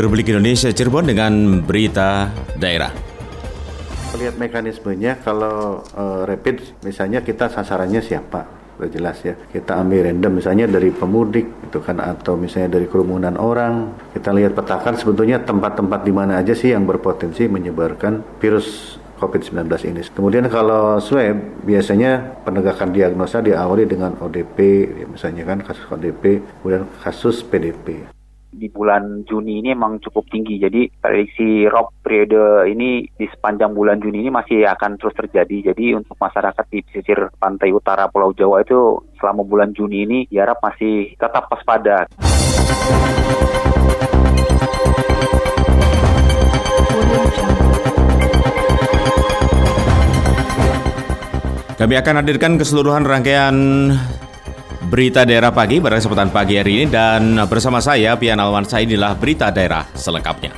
Republik Indonesia Cirebon dengan berita daerah. Lihat mekanismenya kalau uh, rapid misalnya kita sasarannya siapa? Sudah jelas ya. Kita ambil random misalnya dari pemudik itu kan atau misalnya dari kerumunan orang. Kita lihat petakan sebetulnya tempat-tempat di mana aja sih yang berpotensi menyebarkan virus COVID-19 ini. Kemudian kalau swab biasanya penegakan diagnosa diawali dengan ODP, ya misalnya kan kasus ODP, kemudian kasus PDP di bulan Juni ini memang cukup tinggi. Jadi prediksi rob periode ini di sepanjang bulan Juni ini masih akan terus terjadi. Jadi untuk masyarakat di pesisir pantai utara Pulau Jawa itu selama bulan Juni ini diharap masih tetap waspada. Kami akan hadirkan keseluruhan rangkaian berita daerah pagi pada kesempatan pagi hari ini dan bersama saya Pian Alwansa inilah berita daerah selengkapnya.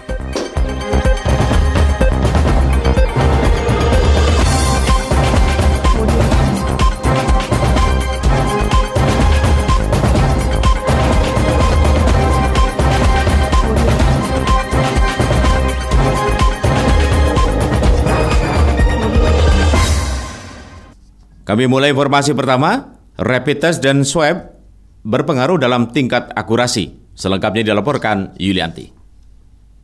Kami mulai informasi pertama, rapid test dan swab berpengaruh dalam tingkat akurasi. Selengkapnya dilaporkan Yulianti.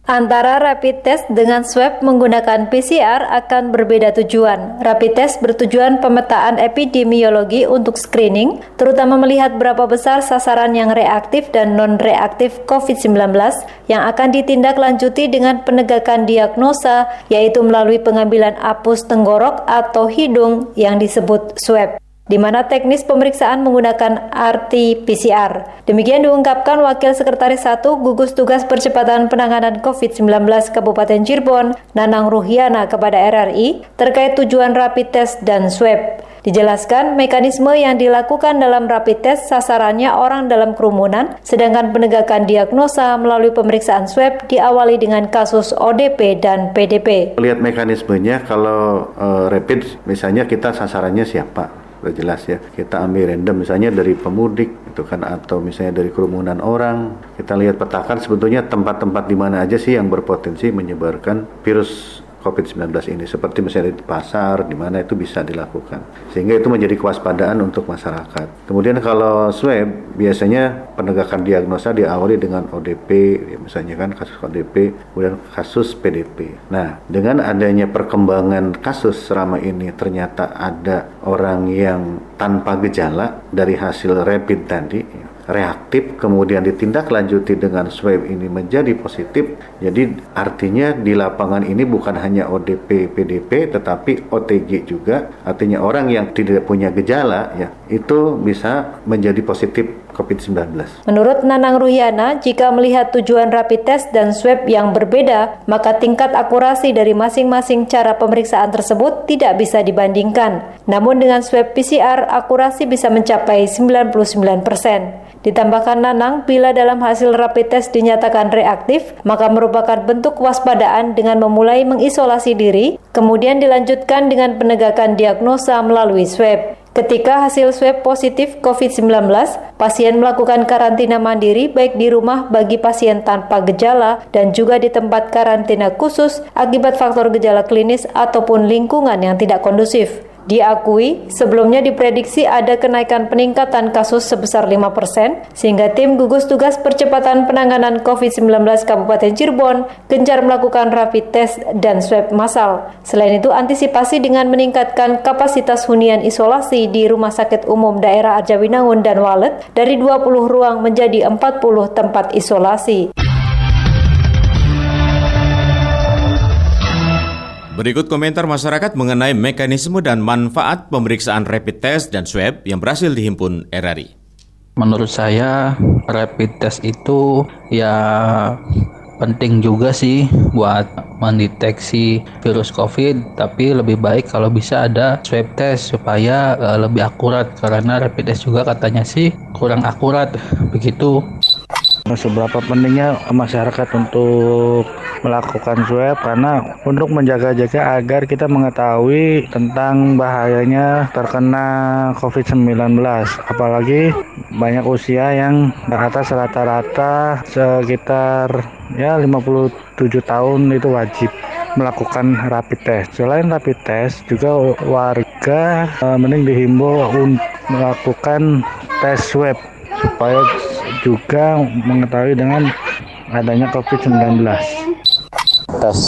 Antara rapid test dengan swab menggunakan PCR akan berbeda tujuan. Rapid test bertujuan pemetaan epidemiologi untuk screening, terutama melihat berapa besar sasaran yang reaktif dan non-reaktif COVID-19 yang akan ditindaklanjuti dengan penegakan diagnosa, yaitu melalui pengambilan apus tenggorok atau hidung yang disebut swab di mana teknis pemeriksaan menggunakan RT-PCR. Demikian diungkapkan Wakil Sekretaris 1 Gugus Tugas Percepatan Penanganan COVID-19 Kabupaten Cirebon, Nanang Ruhiana kepada RRI terkait tujuan rapid test dan swab. Dijelaskan mekanisme yang dilakukan dalam rapid test sasarannya orang dalam kerumunan, sedangkan penegakan diagnosa melalui pemeriksaan swab diawali dengan kasus ODP dan PDP. Lihat mekanismenya kalau uh, rapid misalnya kita sasarannya siapa? Udah jelas ya kita ambil random misalnya dari pemudik itu kan atau misalnya dari kerumunan orang. Kita lihat petakan sebetulnya tempat-tempat di mana aja sih yang berpotensi menyebarkan virus COVID-19 ini seperti misalnya di pasar di mana itu bisa dilakukan. Sehingga itu menjadi kewaspadaan untuk masyarakat. Kemudian kalau swab biasanya penegakan diagnosa diawali dengan ODP ya misalnya kan kasus ODP kemudian kasus PDP nah dengan adanya perkembangan kasus selama ini ternyata ada orang yang tanpa gejala dari hasil rapid tadi reaktif kemudian ditindaklanjuti dengan swab ini menjadi positif jadi artinya di lapangan ini bukan hanya ODP PDP tetapi OTG juga artinya orang yang tidak punya gejala ya itu bisa menjadi positif COVID-19. Menurut Nanang Ruhiana, jika melihat tujuan rapid test dan swab yang berbeda, maka tingkat akurasi dari masing-masing cara pemeriksaan tersebut tidak bisa dibandingkan. Namun dengan swab PCR, akurasi bisa mencapai 99 persen. Ditambahkan Nanang, bila dalam hasil rapid test dinyatakan reaktif, maka merupakan bentuk kewaspadaan dengan memulai mengisolasi diri, kemudian dilanjutkan dengan penegakan diagnosa melalui swab. Ketika hasil swab positif COVID-19, pasien melakukan karantina mandiri baik di rumah bagi pasien tanpa gejala dan juga di tempat karantina khusus akibat faktor gejala klinis ataupun lingkungan yang tidak kondusif. Diakui, sebelumnya diprediksi ada kenaikan peningkatan kasus sebesar 5 persen, sehingga tim gugus tugas percepatan penanganan COVID-19 Kabupaten Cirebon gencar melakukan rapid test dan swab massal. Selain itu, antisipasi dengan meningkatkan kapasitas hunian isolasi di Rumah Sakit Umum Daerah Arjawinangun dan Walet dari 20 ruang menjadi 40 tempat isolasi. Berikut komentar masyarakat mengenai mekanisme dan manfaat pemeriksaan rapid test dan swab yang berhasil dihimpun RRI. Menurut saya, rapid test itu ya penting juga sih buat mendeteksi virus COVID, tapi lebih baik kalau bisa ada swab test supaya uh, lebih akurat karena rapid test juga katanya sih kurang akurat begitu. Seberapa pentingnya masyarakat untuk melakukan swab karena untuk menjaga-jaga agar kita mengetahui tentang bahayanya terkena COVID-19 apalagi banyak usia yang di atas rata-rata sekitar ya 57 tahun itu wajib melakukan rapid test. Selain rapid test, juga warga uh, mending dihimbau untuk melakukan tes swab supaya juga mengetahui dengan adanya COVID-19. Tes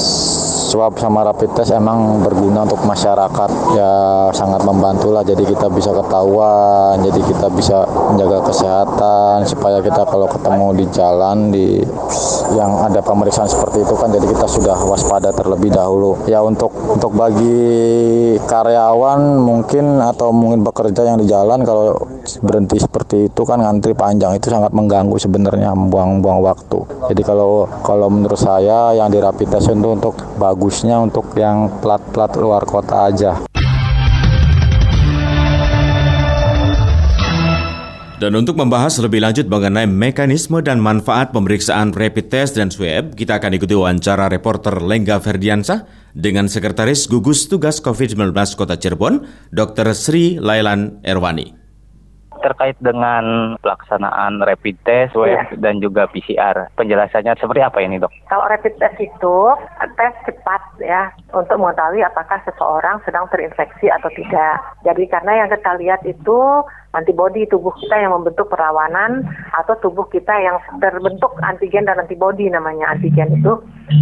swab sama rapid test emang berguna untuk masyarakat ya sangat membantu lah jadi kita bisa ketahuan jadi kita bisa menjaga kesehatan supaya kita kalau ketemu di jalan di yang ada pemeriksaan seperti itu kan jadi kita sudah waspada terlebih dahulu ya untuk untuk bagi karyawan mungkin atau mungkin bekerja yang di jalan kalau berhenti seperti itu kan ngantri panjang itu sangat mengganggu sebenarnya buang-buang waktu jadi kalau kalau menurut saya yang di rapid test itu untuk bagus bagusnya untuk yang plat-plat luar kota aja. Dan untuk membahas lebih lanjut mengenai mekanisme dan manfaat pemeriksaan rapid test dan swab, kita akan ikuti wawancara reporter Lengga Ferdiansa dengan Sekretaris Gugus Tugas COVID-19 Kota Cirebon, Dr. Sri Lailan Erwani terkait dengan pelaksanaan rapid test, web, ya. dan juga PCR. Penjelasannya seperti apa ini dok? Kalau rapid test itu tes cepat ya untuk mengetahui apakah seseorang sedang terinfeksi atau tidak. Jadi karena yang kita lihat itu antibodi tubuh kita yang membentuk perlawanan atau tubuh kita yang terbentuk antigen dan antibodi namanya. Antigen itu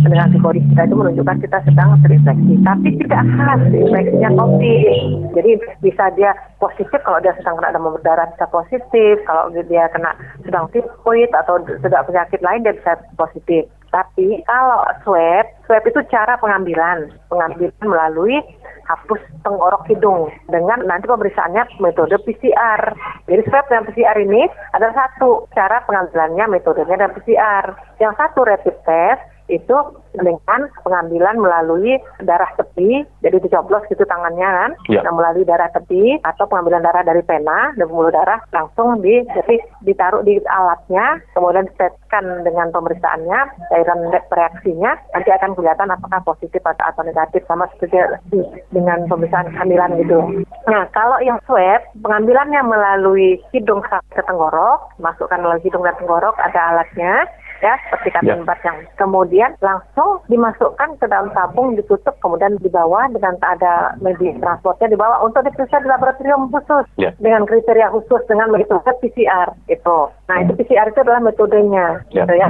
dengan antibodi kita itu menunjukkan kita sedang terinfeksi. Tapi tidak khas infeksinya COVID jadi bisa dia positif kalau dia sedang kena demam berdarah bisa positif. Kalau dia kena sedang tifoid atau sedang penyakit lain dia bisa positif. Tapi kalau swab swab itu cara pengambilan. Pengambilan melalui hapus tenggorok hidung dengan nanti pemeriksaannya metode PCR. Jadi swab dan PCR ini ada satu cara pengambilannya metodenya dan PCR. Yang satu rapid test itu dengan pengambilan melalui darah tepi, jadi dicoblos gitu tangannya kan, ya. nah, melalui darah tepi atau pengambilan darah dari pena dan pembuluh darah langsung di jadi ditaruh di alatnya, kemudian disetkan dengan pemeriksaannya, cairan reaksinya, nanti akan kelihatan apakah positif atau negatif sama seperti dengan pemeriksaan kehamilan gitu. Nah kalau yang swab pengambilannya melalui hidung ke tenggorok, masukkan melalui hidung dan tenggorok ada alatnya ya seperti kami ya. yang kemudian langsung dimasukkan ke dalam tabung ditutup kemudian dibawa dengan ada media transportnya dibawa untuk diperiksa di laboratorium khusus ya. dengan kriteria khusus dengan metode PCR itu nah itu PCR itu adalah metodenya ya. gitu ya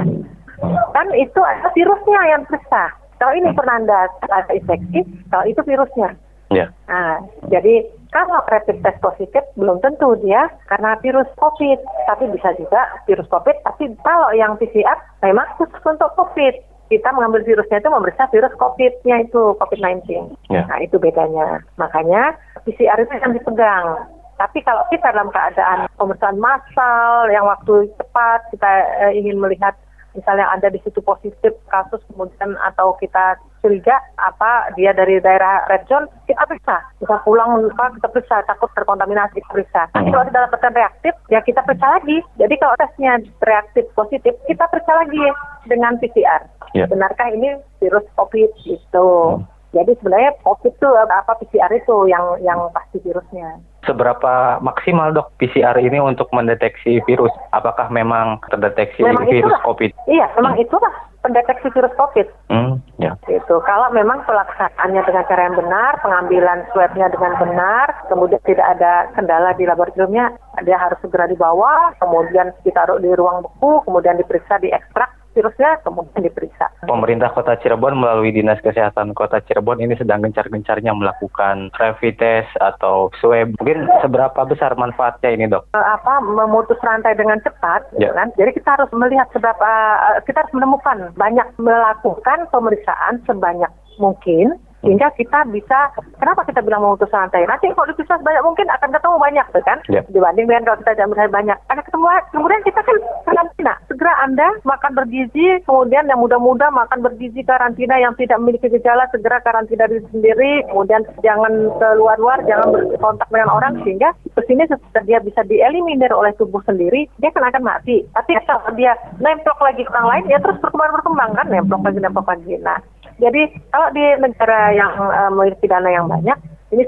kan itu ada virusnya yang periksa kalau ini penanda ada infeksi kalau itu virusnya Ya. Nah, jadi kalau rapid test positif belum tentu dia karena virus COVID, tapi bisa juga virus COVID. Tapi kalau yang PCR memang khusus untuk COVID. Kita mengambil virusnya itu memeriksa virus COVID-nya itu COVID-19. Ya. Nah itu bedanya. Makanya PCR itu yang dipegang. Tapi kalau kita dalam keadaan pemeriksaan massal yang waktu cepat kita eh, ingin melihat misalnya ada di situ positif kasus kemudian atau kita curiga apa dia dari daerah red zone kita periksa bisa pulang lupa kita periksa takut terkontaminasi kita periksa nanti kalau sudah dapatkan reaktif ya kita periksa lagi jadi kalau tesnya reaktif positif kita periksa lagi dengan PCR yeah. benarkah ini virus COVID itu hmm. jadi sebenarnya COVID itu apa PCR itu yang yang pasti virusnya seberapa maksimal dok PCR ini untuk mendeteksi virus? Apakah memang terdeteksi memang virus itulah. COVID? Iya, memang hmm. itulah pendeteksi virus COVID. Hmm, ya. Itu kalau memang pelaksanaannya dengan cara yang benar, pengambilan swabnya dengan benar, kemudian tidak ada kendala di laboratoriumnya, dia harus segera dibawa, kemudian ditaruh di ruang beku, kemudian diperiksa, diekstrak, virusnya kemudian diperiksa. Pemerintah Kota Cirebon melalui Dinas Kesehatan Kota Cirebon ini sedang gencar-gencarnya melakukan rapid test atau swab. Mungkin seberapa besar manfaatnya ini dok? Eh, apa memutus rantai dengan cepat, ya. kan? Jadi kita harus melihat seberapa, eh, kita harus menemukan banyak melakukan pemeriksaan sebanyak mungkin Sehingga kita bisa, kenapa kita bilang memutus rantai? Nanti kalau dipisah banyak mungkin akan ketemu banyak, tuh kan? Yep. Dibanding dengan kalau kita tidak misalnya banyak. Ada ketemu, kemudian kita kan karantina. Segera Anda makan bergizi, kemudian yang muda-muda makan bergizi karantina yang tidak memiliki gejala, segera karantina diri sendiri, kemudian jangan keluar-luar, jangan berkontak dengan orang, sehingga ke sini dia bisa dieliminir oleh tubuh sendiri, dia kan akan mati. Tapi kalau dia nemplok lagi ke orang lain, ya terus berkembang-berkembang kan, nemplok lagi, nemplok lagi. Nah, jadi kalau di negara yang uh, memiliki dana yang banyak, ini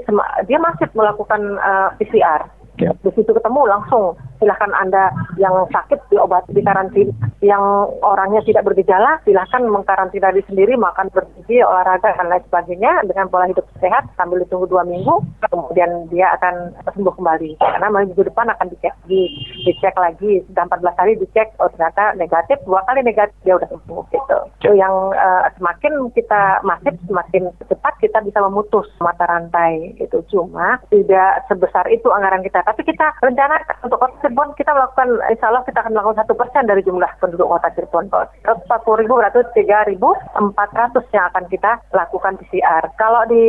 dia masih melakukan uh, PCR. Ya. Di situ ketemu langsung silahkan Anda yang sakit diobati di karantina, yang orangnya tidak bergejala silahkan mengkarantina diri sendiri, makan bergizi, olahraga dan lain sebagainya dengan pola hidup sehat sambil ditunggu dua minggu, kemudian dia akan sembuh kembali. Karena minggu depan akan dicek, di, dicek lagi, sudah 14 hari dicek, oh ternyata negatif, dua kali negatif dia udah sembuh gitu. Itu yang uh, semakin kita masif, semakin cepat kita bisa memutus mata rantai itu. Cuma tidak sebesar itu anggaran kita, tapi kita rencana untuk Cirebon kita melakukan, insya Allah kita akan melakukan satu persen dari jumlah penduduk kota Cirebon. Kalau 140 ribu berarti 3.400 yang akan kita lakukan PCR. Kalau di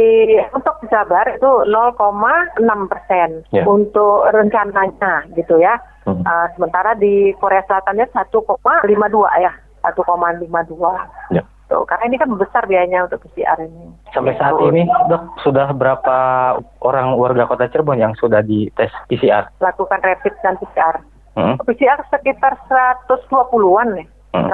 untuk di Jabar itu 0,6 persen yeah. untuk rencananya gitu ya. Hmm. Uh, sementara di Korea Selatannya 1,52 ya, 1,52. Yeah. Tuh, karena ini kan besar biayanya untuk PCR ini. Sampai saat ini, dok, sudah berapa orang warga kota Cirebon yang sudah dites PCR? Lakukan rapid dan PCR. Hmm? PCR sekitar 120-an nih. Hmm.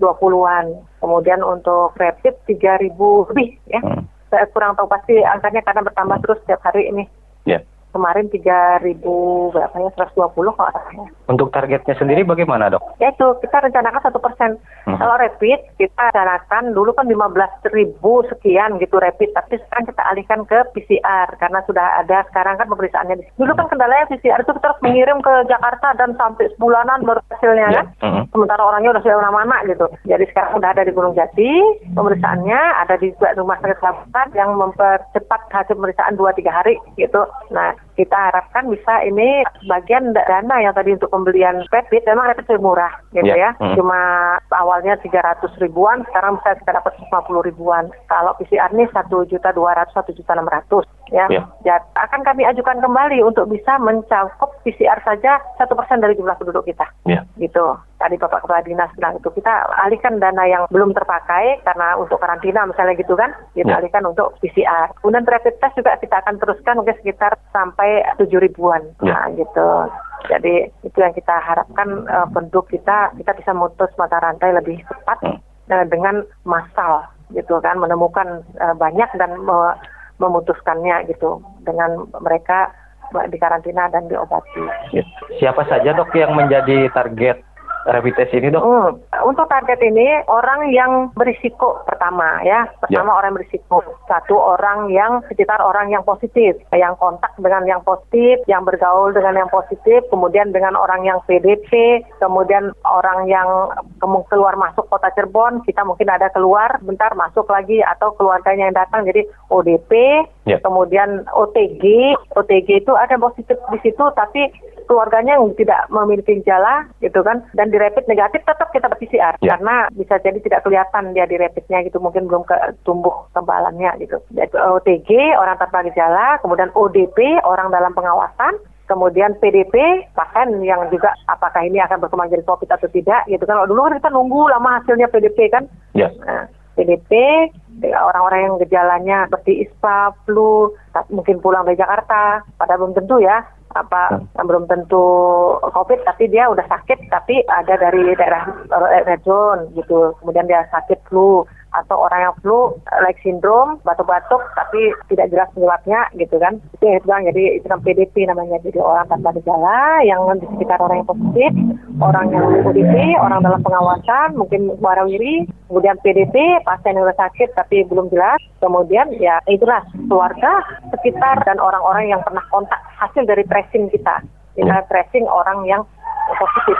120-an. Kemudian untuk rapid 3.000 lebih ya. Hmm. Saya kurang tahu pasti angkanya karena bertambah terus setiap hari ini. Yeah kemarin 3000 berapa ya 120 kalau rasanya. Untuk targetnya sendiri bagaimana dok? Ya itu kita rencanakan satu persen. Hmm. Kalau rapid kita rencanakan dulu kan 15 ribu sekian gitu rapid, tapi sekarang kita alihkan ke PCR karena sudah ada sekarang kan pemeriksaannya. Dulu kan kendalanya PCR itu kita harus mengirim ke Jakarta dan sampai sebulanan baru hasilnya ya. kan. Hmm. Sementara orangnya udah sudah mana-mana gitu. Jadi sekarang udah ada di Gunung Jati, pemeriksaannya ada di rumah sakit Selatan yang mempercepat hasil pemeriksaan 2-3 hari gitu. Nah kita harapkan bisa ini bagian dana yang tadi untuk pembelian rapid memang rapid lebih murah gitu yeah. ya. Hmm. Cuma awalnya 300 ribuan, sekarang bisa kita dapat 50 ribuan. Kalau PCR ini satu juta dua ratus satu juta enam ratus ya. Yeah. ya. Akan kami ajukan kembali untuk bisa mencakup PCR saja satu persen dari jumlah penduduk kita. Yeah. Gitu. Tadi Bapak Kepala Dinas bilang itu kita alihkan dana yang belum terpakai karena untuk karantina misalnya gitu kan, kita yeah. alihkan untuk PCR. Kemudian rapid test juga kita akan teruskan mungkin sekitar sampai tujuh ribuan. Ya. Nah, gitu. Jadi itu yang kita harapkan uh, penduduk kita kita bisa memutus mata rantai lebih cepat hmm. uh, dengan massal gitu kan menemukan uh, banyak dan me memutuskannya gitu dengan mereka di karantina dan diobati. Ya. Siapa saja dok yang menjadi target rapid test ini dok? Hmm. Untuk target ini orang yang berisiko pertama ya. Pertama ya. orang berisiko. Satu orang yang sekitar orang yang positif, yang kontak dengan yang positif, yang bergaul dengan yang positif, kemudian dengan orang yang PDP, kemudian orang yang keluar masuk kota Cirebon, kita mungkin ada keluar, bentar masuk lagi atau keluarganya yang datang jadi ODP, ya. kemudian OTG, OTG itu ada positif di situ tapi keluarganya yang tidak memiliki gejala gitu kan dan di rapid negatif tetap kita PCR ya. karena bisa jadi tidak kelihatan dia di rapidnya gitu mungkin belum ke, tumbuh kebalannya gitu. Jadi OTG orang tanpa gejala, kemudian ODP orang dalam pengawasan, kemudian PDP pasien yang juga apakah ini akan berkembang jadi COVID atau tidak gitu kan. Kalau dulu kan kita nunggu lama hasilnya PDP kan. Ya. Nah, PDP orang-orang yang gejalanya seperti ISPA, flu, mungkin pulang dari Jakarta, pada belum tentu ya apa yang belum tentu COVID tapi dia udah sakit tapi ada dari daerah red zone gitu. Kemudian dia sakit flu atau orang yang flu like syndrome batuk-batuk tapi tidak jelas penyebabnya gitu kan. Itu yang itu jadi itu namanya PDP namanya jadi orang tanpa gejala yang di sekitar orang yang positif orang yang ODP orang dalam pengawasan mungkin warawiri kemudian PDP pasien yang sakit tapi belum jelas kemudian ya itulah keluarga sekitar dan orang-orang yang pernah kontak hasil dari tracing kita. Kita tracing orang yang positif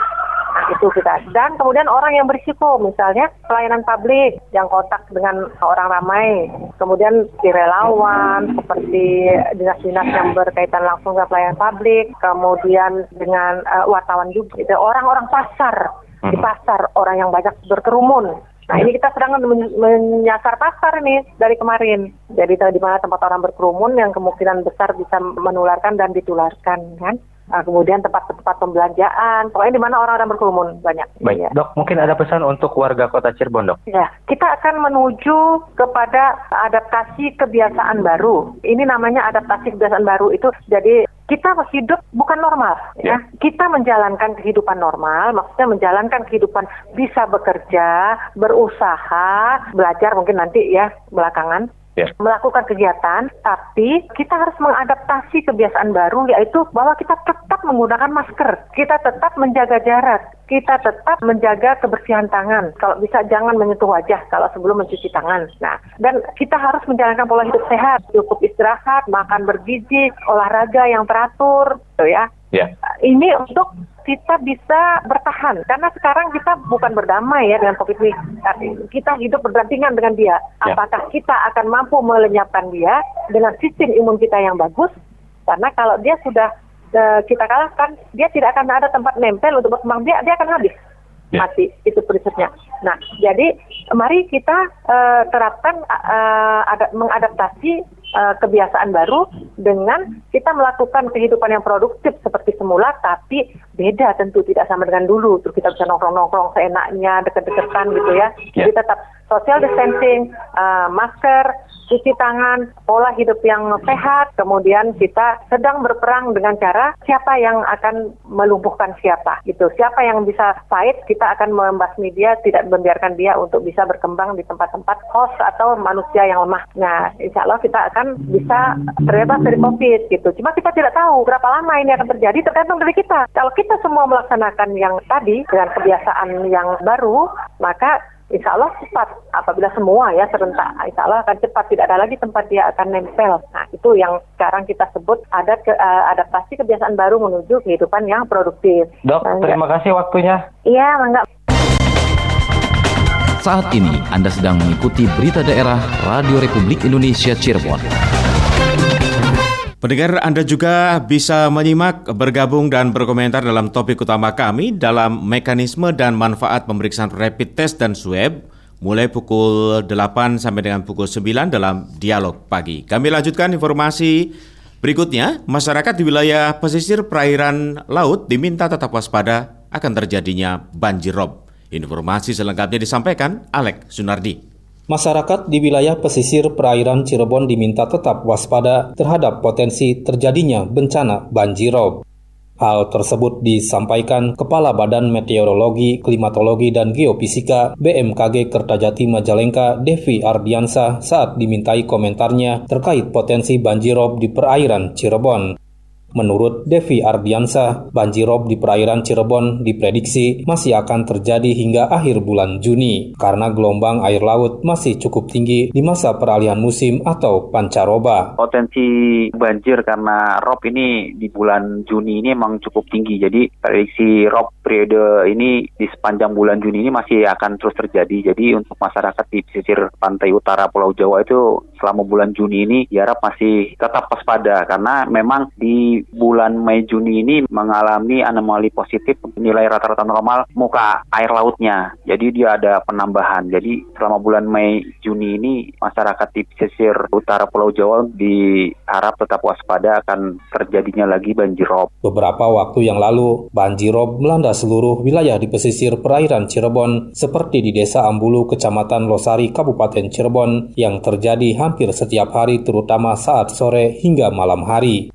itu kita. Dan kemudian orang yang berisiko, misalnya pelayanan publik yang kontak dengan orang ramai, kemudian di relawan, seperti dinas-dinas yang berkaitan langsung dengan pelayanan publik, kemudian dengan uh, wartawan juga, orang-orang pasar, di hmm. pasar, orang yang banyak berkerumun, Nah ini kita sedang menyasar pasar nih dari kemarin. Jadi di mana tempat orang berkerumun yang kemungkinan besar bisa menularkan dan ditularkan kan. Nah, kemudian tempat-tempat pembelanjaan, pokoknya di mana orang-orang berkerumun banyak. Baik, ya. dok, mungkin ada pesan untuk warga kota Cirebon, dok? Ya, kita akan menuju kepada adaptasi kebiasaan baru. Ini namanya adaptasi kebiasaan baru itu jadi kita hidup bukan normal ya. ya. Kita menjalankan kehidupan normal, maksudnya menjalankan kehidupan bisa bekerja, berusaha, belajar mungkin nanti ya belakangan yeah. melakukan kegiatan, tapi kita harus mengadaptasi kebiasaan baru yaitu bahwa kita tetap menggunakan masker, kita tetap menjaga jarak, kita tetap menjaga kebersihan tangan. Kalau bisa jangan menyentuh wajah kalau sebelum mencuci tangan. Nah, dan kita harus menjalankan pola hidup sehat, cukup istirahat, makan bergizi, olahraga yang teratur, gitu ya. Yeah. Ini untuk kita bisa bertahan karena sekarang kita bukan berdamai ya dengan COVID ini. Kita hidup berdampingan dengan dia. Ya. Apakah kita akan mampu melenyapkan dia dengan sistem imun kita yang bagus? Karena kalau dia sudah uh, kita kalahkan, dia tidak akan ada tempat nempel untuk berkembang. Dia dia akan habis ya. mati itu prinsipnya. Nah, jadi mari kita uh, terapkan uh, ada, mengadaptasi uh, kebiasaan baru dengan kita melakukan kehidupan yang produktif seperti semula tapi beda tentu tidak sama dengan dulu terus kita bisa nongkrong-nongkrong seenaknya deket-deketan gitu ya jadi ya. tetap social distancing uh, masker cuci tangan, pola hidup yang sehat, kemudian kita sedang berperang dengan cara siapa yang akan melumpuhkan siapa gitu. Siapa yang bisa fight, kita akan membasmi dia, tidak membiarkan dia untuk bisa berkembang di tempat-tempat host atau manusia yang lemah. Nah, insya Allah kita akan bisa terbebas dari COVID gitu. Cuma kita tidak tahu berapa lama ini akan terjadi tergantung dari kita. Kalau kita semua melaksanakan yang tadi dengan kebiasaan yang baru, maka Insya Allah cepat apabila semua ya serentak. Insya Allah akan cepat tidak ada lagi tempat dia akan nempel. Nah itu yang sekarang kita sebut ada ke, uh, adaptasi kebiasaan baru menuju kehidupan yang produktif. Dok nah, terima kasih waktunya. Iya enggak. Saat ini Anda sedang mengikuti berita daerah Radio Republik Indonesia Cirebon Pendengar Anda juga bisa menyimak, bergabung dan berkomentar dalam topik utama kami dalam mekanisme dan manfaat pemeriksaan rapid test dan swab mulai pukul 8 sampai dengan pukul 9 dalam dialog pagi. Kami lanjutkan informasi berikutnya. Masyarakat di wilayah pesisir perairan laut diminta tetap waspada akan terjadinya banjir rob. Informasi selengkapnya disampaikan Alek Sunardi. Masyarakat di wilayah pesisir perairan Cirebon diminta tetap waspada terhadap potensi terjadinya bencana banjirop. Hal tersebut disampaikan Kepala Badan Meteorologi, Klimatologi, dan Geofisika BMKG Kertajati Majalengka Devi Ardiansa saat dimintai komentarnya terkait potensi banjirop di perairan Cirebon. Menurut Devi Ardiansa, banjirop di perairan Cirebon diprediksi masih akan terjadi hingga akhir bulan Juni karena gelombang air laut masih cukup tinggi di masa peralihan musim atau pancaroba. Potensi banjir karena rob ini di bulan Juni ini memang cukup tinggi. Jadi prediksi rob periode ini di sepanjang bulan Juni ini masih akan terus terjadi. Jadi untuk masyarakat di pesisir pantai utara Pulau Jawa itu selama bulan Juni ini diharap masih tetap waspada karena memang di bulan Mei Juni ini mengalami anomali positif nilai rata-rata normal muka air lautnya. Jadi dia ada penambahan. Jadi selama bulan Mei Juni ini masyarakat di pesisir utara Pulau Jawa diharap tetap waspada akan terjadinya lagi banjir rob. Beberapa waktu yang lalu banjir rob melanda seluruh wilayah di pesisir perairan Cirebon seperti di Desa Ambulu, Kecamatan Losari, Kabupaten Cirebon yang terjadi hampir setiap hari terutama saat sore hingga malam hari.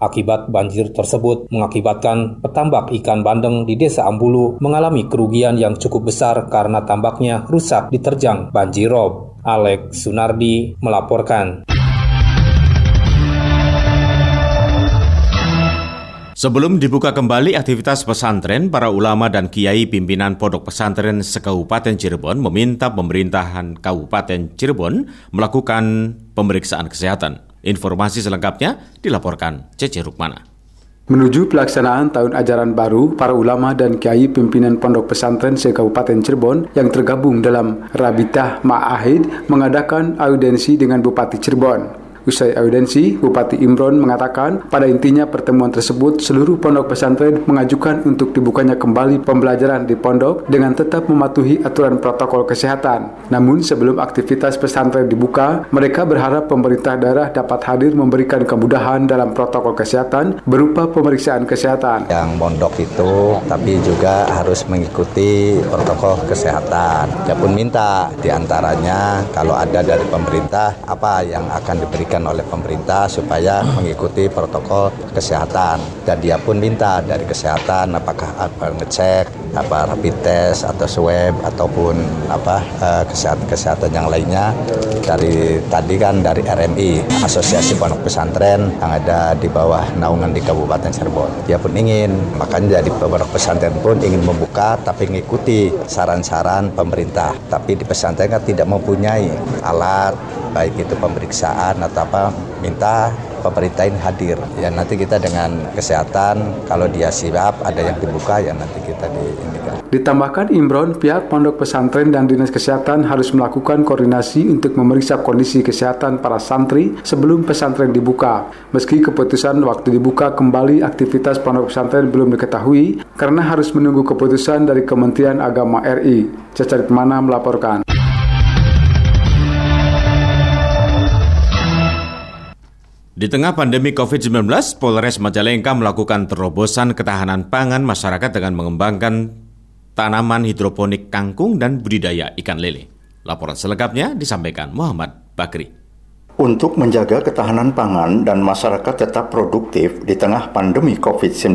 Akibat banjir tersebut mengakibatkan petambak ikan bandeng di Desa Ambulu mengalami kerugian yang cukup besar karena tambaknya rusak diterjang banjir rob. Alex Sunardi melaporkan. Sebelum dibuka kembali aktivitas pesantren, para ulama dan kiai pimpinan pondok pesantren sekabupaten Cirebon meminta pemerintahan Kabupaten Cirebon melakukan pemeriksaan kesehatan. Informasi selengkapnya dilaporkan Cece Rukmana. Menuju pelaksanaan tahun ajaran baru, para ulama dan kiai pimpinan pondok pesantren se-Kabupaten Cirebon yang tergabung dalam Rabitah Ma'ahid mengadakan audiensi dengan Bupati Cirebon. Usai audensi, Bupati Imron mengatakan pada intinya pertemuan tersebut seluruh pondok pesantren mengajukan untuk dibukanya kembali pembelajaran di pondok dengan tetap mematuhi aturan protokol kesehatan. Namun sebelum aktivitas pesantren dibuka, mereka berharap pemerintah daerah dapat hadir memberikan kemudahan dalam protokol kesehatan berupa pemeriksaan kesehatan. Yang pondok itu tapi juga harus mengikuti protokol kesehatan. Dia pun minta di antaranya kalau ada dari pemerintah apa yang akan diberikan diberikan oleh pemerintah supaya mengikuti protokol kesehatan. Dan dia pun minta dari kesehatan apakah apa ngecek apa rapid test atau swab ataupun apa eh, kesehatan kesehatan yang lainnya. Dari tadi kan dari RMI Asosiasi Pondok Pesantren yang ada di bawah naungan di Kabupaten Cirebon. Dia pun ingin makanya dari pondok pesantren pun ingin membuka tapi mengikuti saran-saran pemerintah. Tapi di pesantren kan tidak mempunyai alat baik itu pemeriksaan atau apa minta pemerintah hadir ya nanti kita dengan kesehatan kalau dia siap ada yang dibuka ya nanti kita di ini Ditambahkan Imron, pihak pondok pesantren dan dinas kesehatan harus melakukan koordinasi untuk memeriksa kondisi kesehatan para santri sebelum pesantren dibuka. Meski keputusan waktu dibuka kembali aktivitas pondok pesantren belum diketahui, karena harus menunggu keputusan dari Kementerian Agama RI. Cacarit Mana melaporkan. Di tengah pandemi COVID-19, Polres Majalengka melakukan terobosan ketahanan pangan masyarakat dengan mengembangkan tanaman hidroponik kangkung dan budidaya ikan lele. Laporan selengkapnya disampaikan Muhammad Bakri. Untuk menjaga ketahanan pangan dan masyarakat tetap produktif di tengah pandemi COVID-19,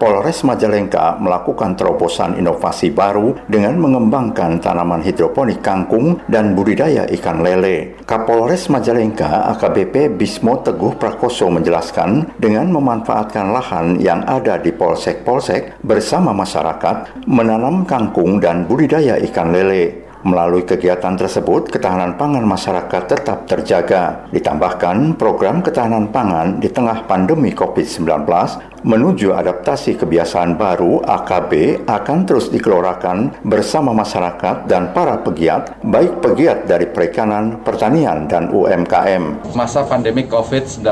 Polres Majalengka melakukan terobosan inovasi baru dengan mengembangkan tanaman hidroponik kangkung dan budidaya ikan lele. Kapolres Majalengka AKBP Bismo Teguh Prakoso menjelaskan dengan memanfaatkan lahan yang ada di polsek-polsek bersama masyarakat menanam kangkung dan budidaya ikan lele. Melalui kegiatan tersebut, ketahanan pangan masyarakat tetap terjaga. Ditambahkan, program ketahanan pangan di tengah pandemi COVID-19 menuju adaptasi kebiasaan baru AKB akan terus dikelorakan bersama masyarakat dan para pegiat, baik pegiat dari perikanan, pertanian, dan UMKM. Masa pandemi COVID-19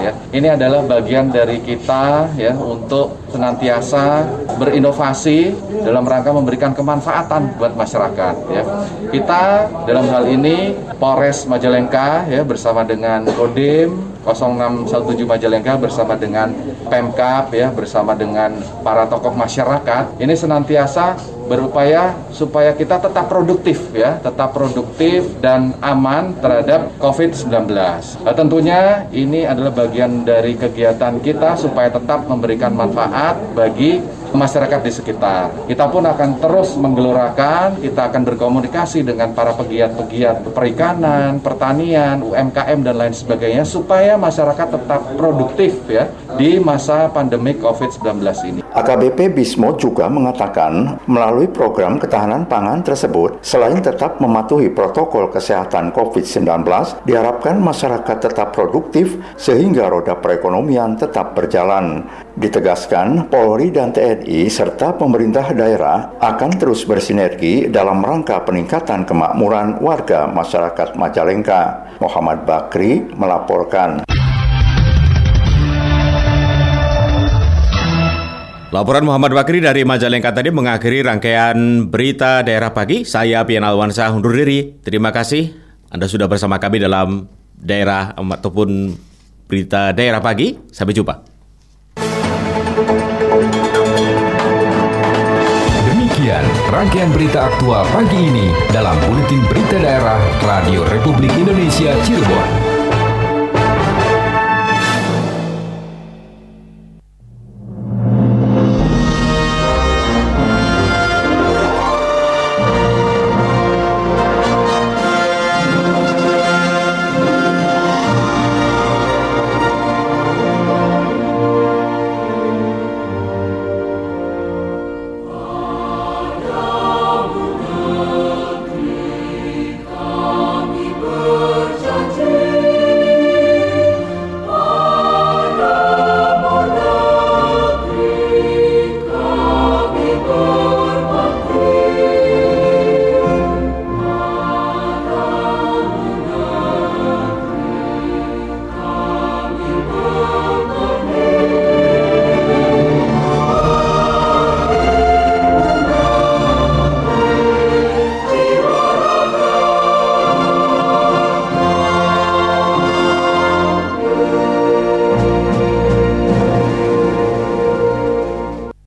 ya, ini adalah bagian dari kita ya untuk senantiasa berinovasi dalam rangka memberikan kemanfaatan buat masyarakat ya. Kita dalam hal ini Polres Majalengka ya bersama dengan Kodim 0617 Majalengka bersama dengan Pemkap ya bersama dengan para tokoh masyarakat ini senantiasa berupaya supaya kita tetap produktif ya, tetap produktif dan aman terhadap COVID-19. Nah, tentunya ini adalah bagian dari kegiatan kita supaya tetap memberikan manfaat bagi masyarakat di sekitar. Kita pun akan terus menggelorakan, kita akan berkomunikasi dengan para pegiat-pegiat perikanan, pertanian, UMKM dan lain sebagainya supaya masyarakat tetap produktif ya di masa pandemi COVID-19 ini. AKBP Bismo juga mengatakan melalui program ketahanan pangan tersebut selain tetap mematuhi protokol kesehatan COVID-19 diharapkan masyarakat tetap produktif sehingga roda perekonomian tetap berjalan. Ditegaskan Polri dan TNI serta pemerintah daerah akan terus bersinergi dalam rangka peningkatan kemakmuran warga masyarakat Majalengka. Muhammad Bakri melaporkan. Laporan Muhammad Bakri dari Majalengka tadi mengakhiri rangkaian berita daerah pagi. Saya Pian Alwansa undur diri. Terima kasih Anda sudah bersama kami dalam daerah ataupun berita daerah pagi. Sampai jumpa. Demikian rangkaian berita aktual pagi ini dalam Buletin Berita Daerah Radio Republik Indonesia Cirebon.